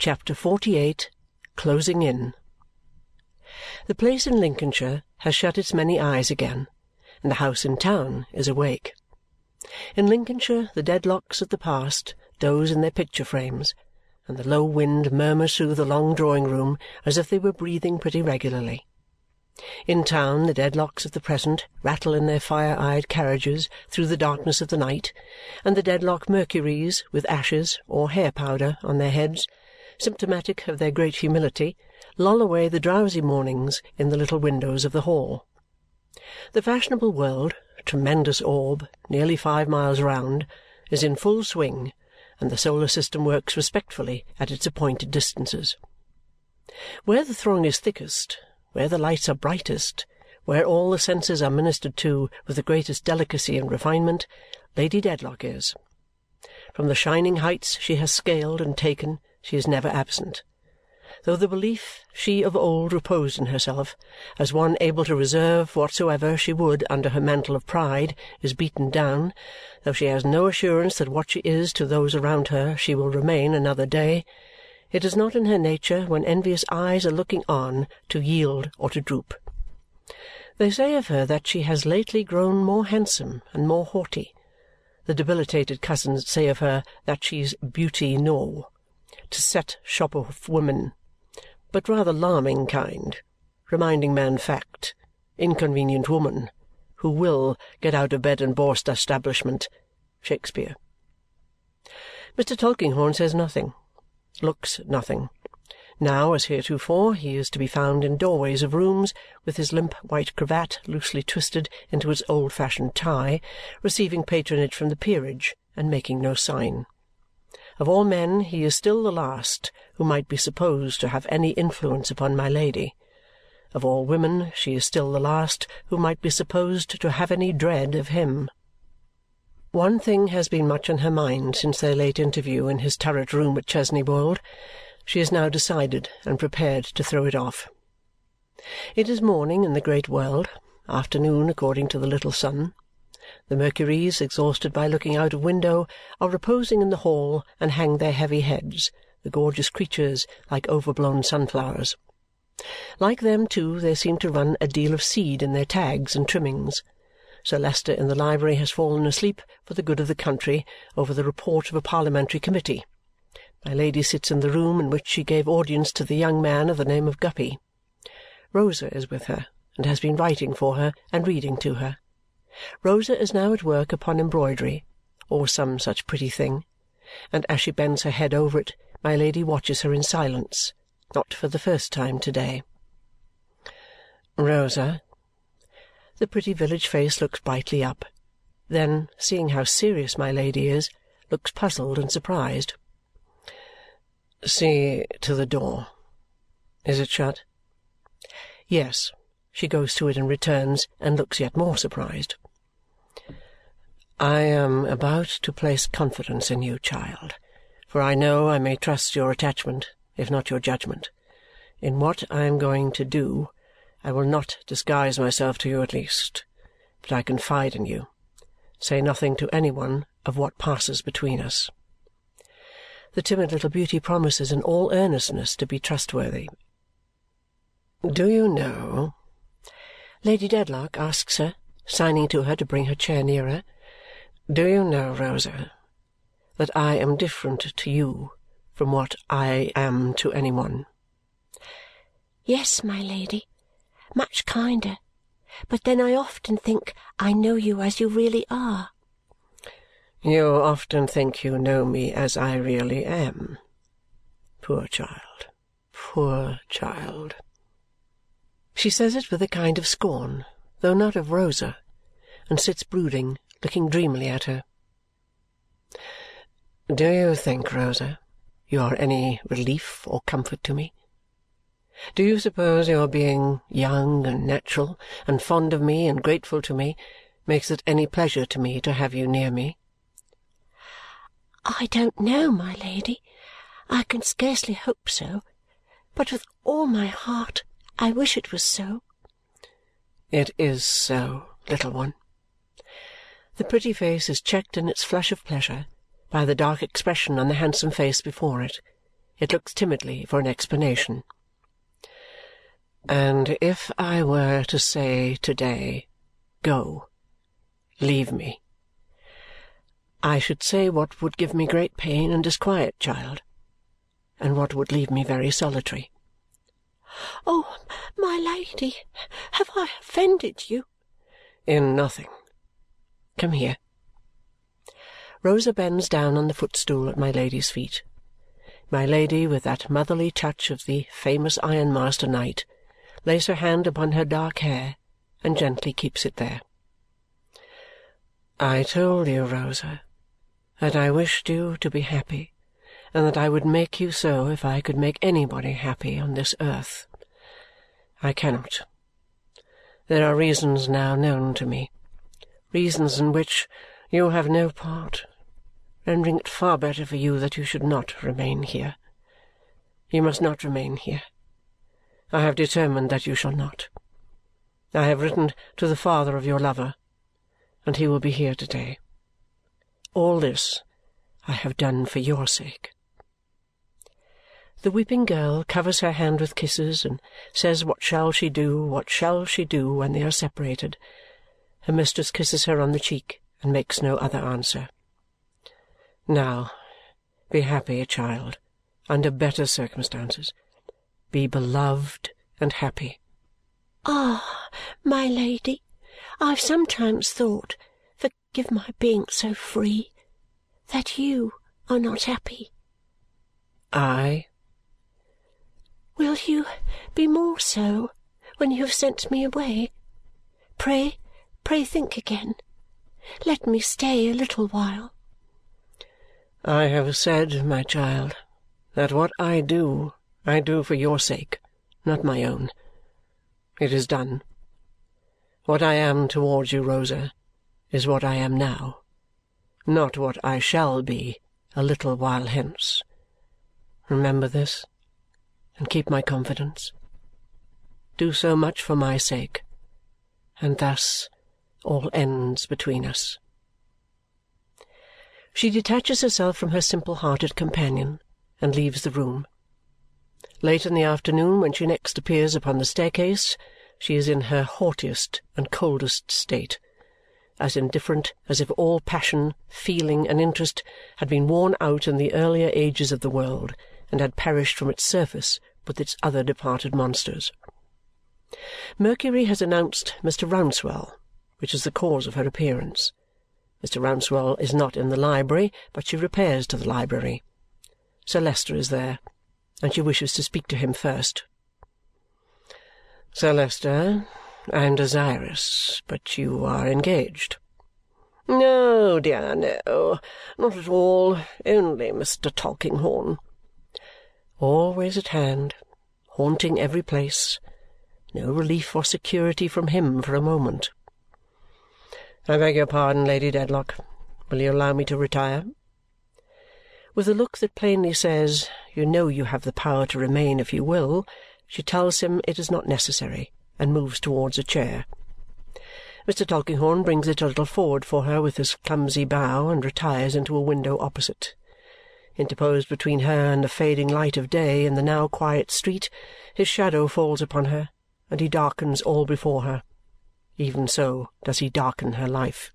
CHAPTER XLVIII Closing In The place in Lincolnshire has shut its many eyes again, and the house in town is awake. In Lincolnshire the Dedlocks of the past doze in their picture frames, and the low wind murmurs through the long drawing room as if they were breathing pretty regularly. In town the Dedlocks of the present rattle in their fire eyed carriages through the darkness of the night, and the Dedlock Mercuries, with ashes or hair powder on their heads, symptomatic of their great humility, loll away the drowsy mornings in the little windows of the hall. The fashionable world, tremendous orb, nearly five miles round, is in full swing, and the solar system works respectfully at its appointed distances. Where the throng is thickest where the lights are brightest, where all the senses are ministered to with the greatest delicacy and refinement, Lady Dedlock is. From the shining heights she has scaled and taken, she is never absent. Though the belief she of old reposed in herself, as one able to reserve whatsoever she would under her mantle of pride, is beaten down, though she has no assurance that what she is to those around her she will remain another day, it is not in her nature, when envious eyes are looking on, to yield or to droop. They say of her that she has lately grown more handsome and more haughty. The debilitated cousins say of her that she's beauty no, to set shop of women, but rather larming kind, reminding man fact, inconvenient woman, who will get out of bed and borst establishment, Shakespeare. Mr. Tulkinghorn says nothing looks nothing. Now, as heretofore, he is to be found in doorways of rooms, with his limp white cravat loosely twisted into its old fashioned tie, receiving patronage from the peerage and making no sign. Of all men, he is still the last who might be supposed to have any influence upon my Lady. Of all women, she is still the last who might be supposed to have any dread of him. One thing has been much on her mind since their late interview in his turret room at Chesney Wold. She is now decided and prepared to throw it off. It is morning in the great world, afternoon according to the little sun. The Mercuries, exhausted by looking out of window, are reposing in the hall and hang their heavy heads, the gorgeous creatures like overblown sunflowers. Like them, too, there seem to run a deal of seed in their tags and trimmings. Sir Leicester in the library has fallen asleep for the good of the country over the report of a parliamentary committee. My Lady sits in the room in which she gave audience to the young man of the name of Guppy. Rosa is with her and has been writing for her and reading to her. Rosa is now at work upon embroidery or some such pretty thing, and as she bends her head over it, my Lady watches her in silence, not for the first time to-day. Rosa, the pretty village face looks brightly up, then, seeing how serious my Lady is, looks puzzled and surprised. "See to the door. Is it shut?" Yes. She goes to it and returns, and looks yet more surprised. "I am about to place confidence in you, child, for I know I may trust your attachment, if not your judgment. In what I am going to do I will not disguise myself to you at least, but I confide in you. Say nothing to any one of what passes between us." The timid little beauty promises in all earnestness to be trustworthy. "Do you know," Lady Dedlock asks her, signing to her to bring her chair nearer, "do you know, Rosa, that I am different to you from what I am to any one?" "Yes, my Lady much kinder. But then I often think I know you as you really are." "You often think you know me as I really am. Poor child, poor child!" She says it with a kind of scorn, though not of Rosa, and sits brooding, looking dreamily at her. "Do you think, Rosa, you are any relief or comfort to me? Do you suppose your being young and natural, and fond of me, and grateful to me, makes it any pleasure to me to have you near me?" "I don't know, my Lady. I can scarcely hope so. But with all my heart I wish it was so." "It is so, little one." The pretty face is checked in its flush of pleasure by the dark expression on the handsome face before it. it looks timidly for an explanation. And if I were to say to-day, Go, leave me, I should say what would give me great pain and disquiet, child, and what would leave me very solitary. Oh, my Lady, have I offended you? In nothing. Come here. Rosa bends down on the footstool at my Lady's feet. My Lady, with that motherly touch of the famous ironmaster night, lays her hand upon her dark hair and gently keeps it there. I told you, Rosa, that I wished you to be happy and that I would make you so if I could make anybody happy on this earth. I cannot. There are reasons now known to me, reasons in which you have no part, rendering it far better for you that you should not remain here. You must not remain here. I have determined that you shall not. I have written to the father of your lover, and he will be here to-day. All this I have done for your sake. The weeping girl covers her hand with kisses and says what shall she do, what shall she do when they are separated. Her mistress kisses her on the cheek and makes no other answer. Now, be happy, child, under better circumstances. Be beloved and happy. Ah, my Lady, I have sometimes thought, forgive my being so free, that you are not happy. I? Will you be more so when you have sent me away? Pray, pray think again. Let me stay a little while. I have said, my child, that what I do, I do for your sake, not my own. It is done. What I am towards you, Rosa, is what I am now, not what I shall be a little while hence. Remember this, and keep my confidence. Do so much for my sake, and thus all ends between us. She detaches herself from her simple-hearted companion and leaves the room. Late in the afternoon, when she next appears upon the staircase, she is in her haughtiest and coldest state, as indifferent as if all passion, feeling, and interest had been worn out in the earlier ages of the world and had perished from its surface with its other departed monsters. Mercury has announced Mr. Rouncewell which is the cause of her appearance. Mr. Rouncewell is not in the library, but she repairs to the library. Sir Leicester is there, and she wishes to speak to him first. Sir Leicester, I am desirous, but you are engaged. No, dear, no, not at all. Only Mr. Tulkinghorn. Always at hand, haunting every place. No relief or security from him for a moment. I beg your pardon, Lady Dedlock. Will you allow me to retire?" With a look that plainly says, "You know you have the power to remain if you will," she tells him it is not necessary and moves towards a chair. Mr. Tulkinghorn brings it a little forward for her with his clumsy bow and retires into a window opposite. Interposed between her and the fading light of day in the now quiet street, his shadow falls upon her, and he darkens all before her even so does he darken her life.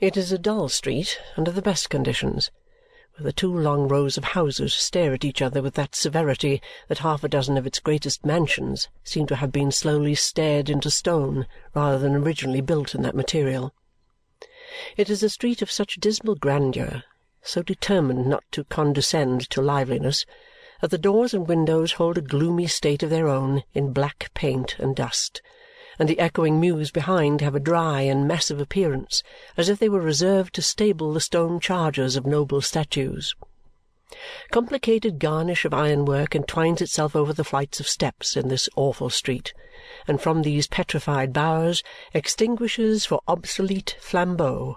It is a dull street under the best conditions, where the two long rows of houses stare at each other with that severity that half a dozen of its greatest mansions seem to have been slowly stared into stone rather than originally built in that material. It is a street of such dismal grandeur, so determined not to condescend to liveliness, that the doors and windows hold a gloomy state of their own in black paint and dust and the echoing mews behind have a dry and massive appearance, as if they were reserved to stable the stone chargers of noble statues. Complicated garnish of ironwork entwines itself over the flights of steps in this awful street, and from these petrified bowers extinguishers for obsolete flambeaux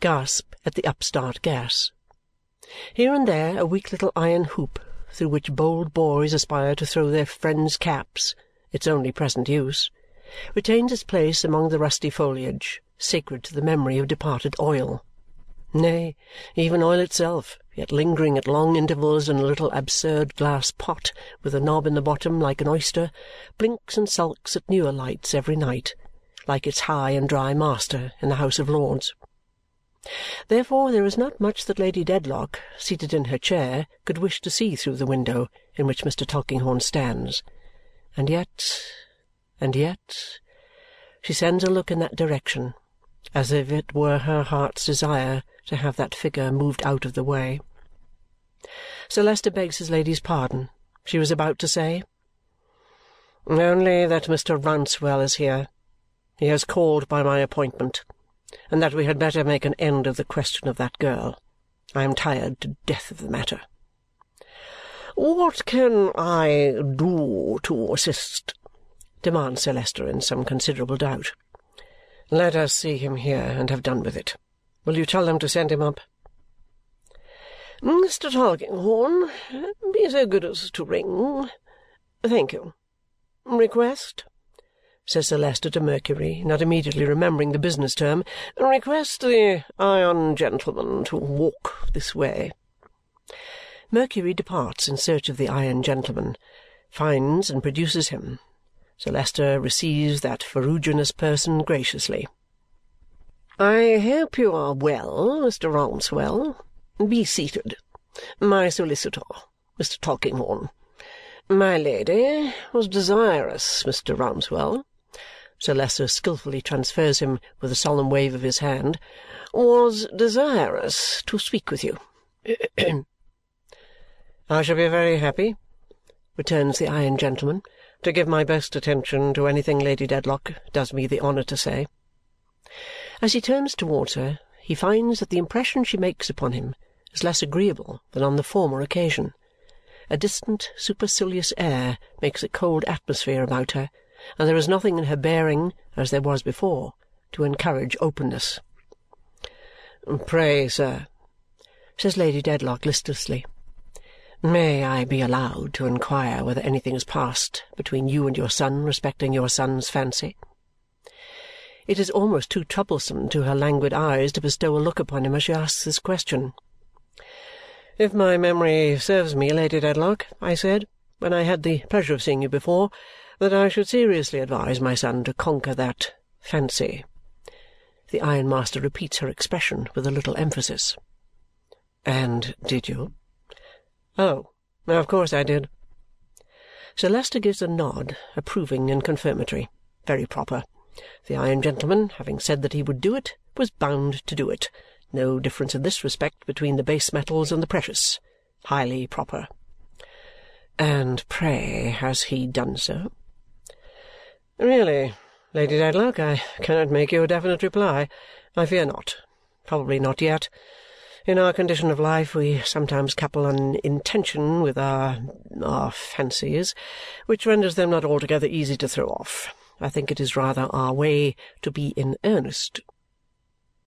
gasp at the upstart gas. Here and there a weak little iron hoop through which bold boys aspire to throw their friends' caps, its only present use retains its place among the rusty foliage, sacred to the memory of departed oil. Nay, even oil itself, yet lingering at long intervals in a little absurd glass pot with a knob in the bottom like an oyster, blinks and sulks at newer lights every night, like its high and dry master in the House of Lords. Therefore there is not much that Lady Dedlock, seated in her chair, could wish to see through the window in which Mr. Tulkinghorn stands. And yet, and yet, she sends a look in that direction, as if it were her heart's desire to have that figure moved out of the way. Sir Leicester begs his lady's pardon. She was about to say, "Only that Mr. Rouncewell is here. He has called by my appointment and that we had better make an end of the question of that girl. I am tired to death of the matter." "What can I do to assist?" Demands Sir Leicester in some considerable doubt. "Let us see him here and have done with it. Will you tell them to send him up?" "Mr. Tulkinghorn, be so good as to ring. Thank you. Request?" says Sir Leicester to Mercury, not immediately remembering the business term. "Request the iron gentleman to walk this way." Mercury departs in search of the iron gentleman, finds, and produces him. Sir Leicester receives that ferruginous person graciously. "I hope you are well, Mr. Rouncewell. Be seated. My solicitor, Mr. Tulkinghorn. My Lady was desirous, Mr. Rouncewell Sir Leicester skilfully transfers him with a solemn wave of his hand, was desirous to speak with you. I shall be very happy, returns the iron gentleman, to give my best attention to anything Lady Dedlock does me the honour to say. As he turns towards her, he finds that the impression she makes upon him is less agreeable than on the former occasion. A distant, supercilious air makes a cold atmosphere about her and there is nothing in her bearing, as there was before, to encourage openness. "Pray, sir," says Lady Dedlock listlessly, "may I be allowed to inquire whether anything has passed between you and your son respecting your son's fancy?" It is almost too troublesome to her languid eyes to bestow a look upon him as she asks this question. "If my memory serves me, Lady Dedlock, I said, when I had the pleasure of seeing you before that I should seriously advise my son to conquer that fancy." The ironmaster repeats her expression with a little emphasis. "And did you?" "Oh, of course I did." Sir Leicester gives a nod, approving and confirmatory. Very proper. The iron gentleman, having said that he would do it, was bound to do it. No difference in this respect between the base metals and the precious. Highly proper. "And pray has he done so?" "Really, Lady Dedlock, I cannot make you a definite reply. I fear not. Probably not yet. In our condition of life we sometimes couple an intention with our our fancies, which renders them not altogether easy to throw off. I think it is rather our way to be in earnest.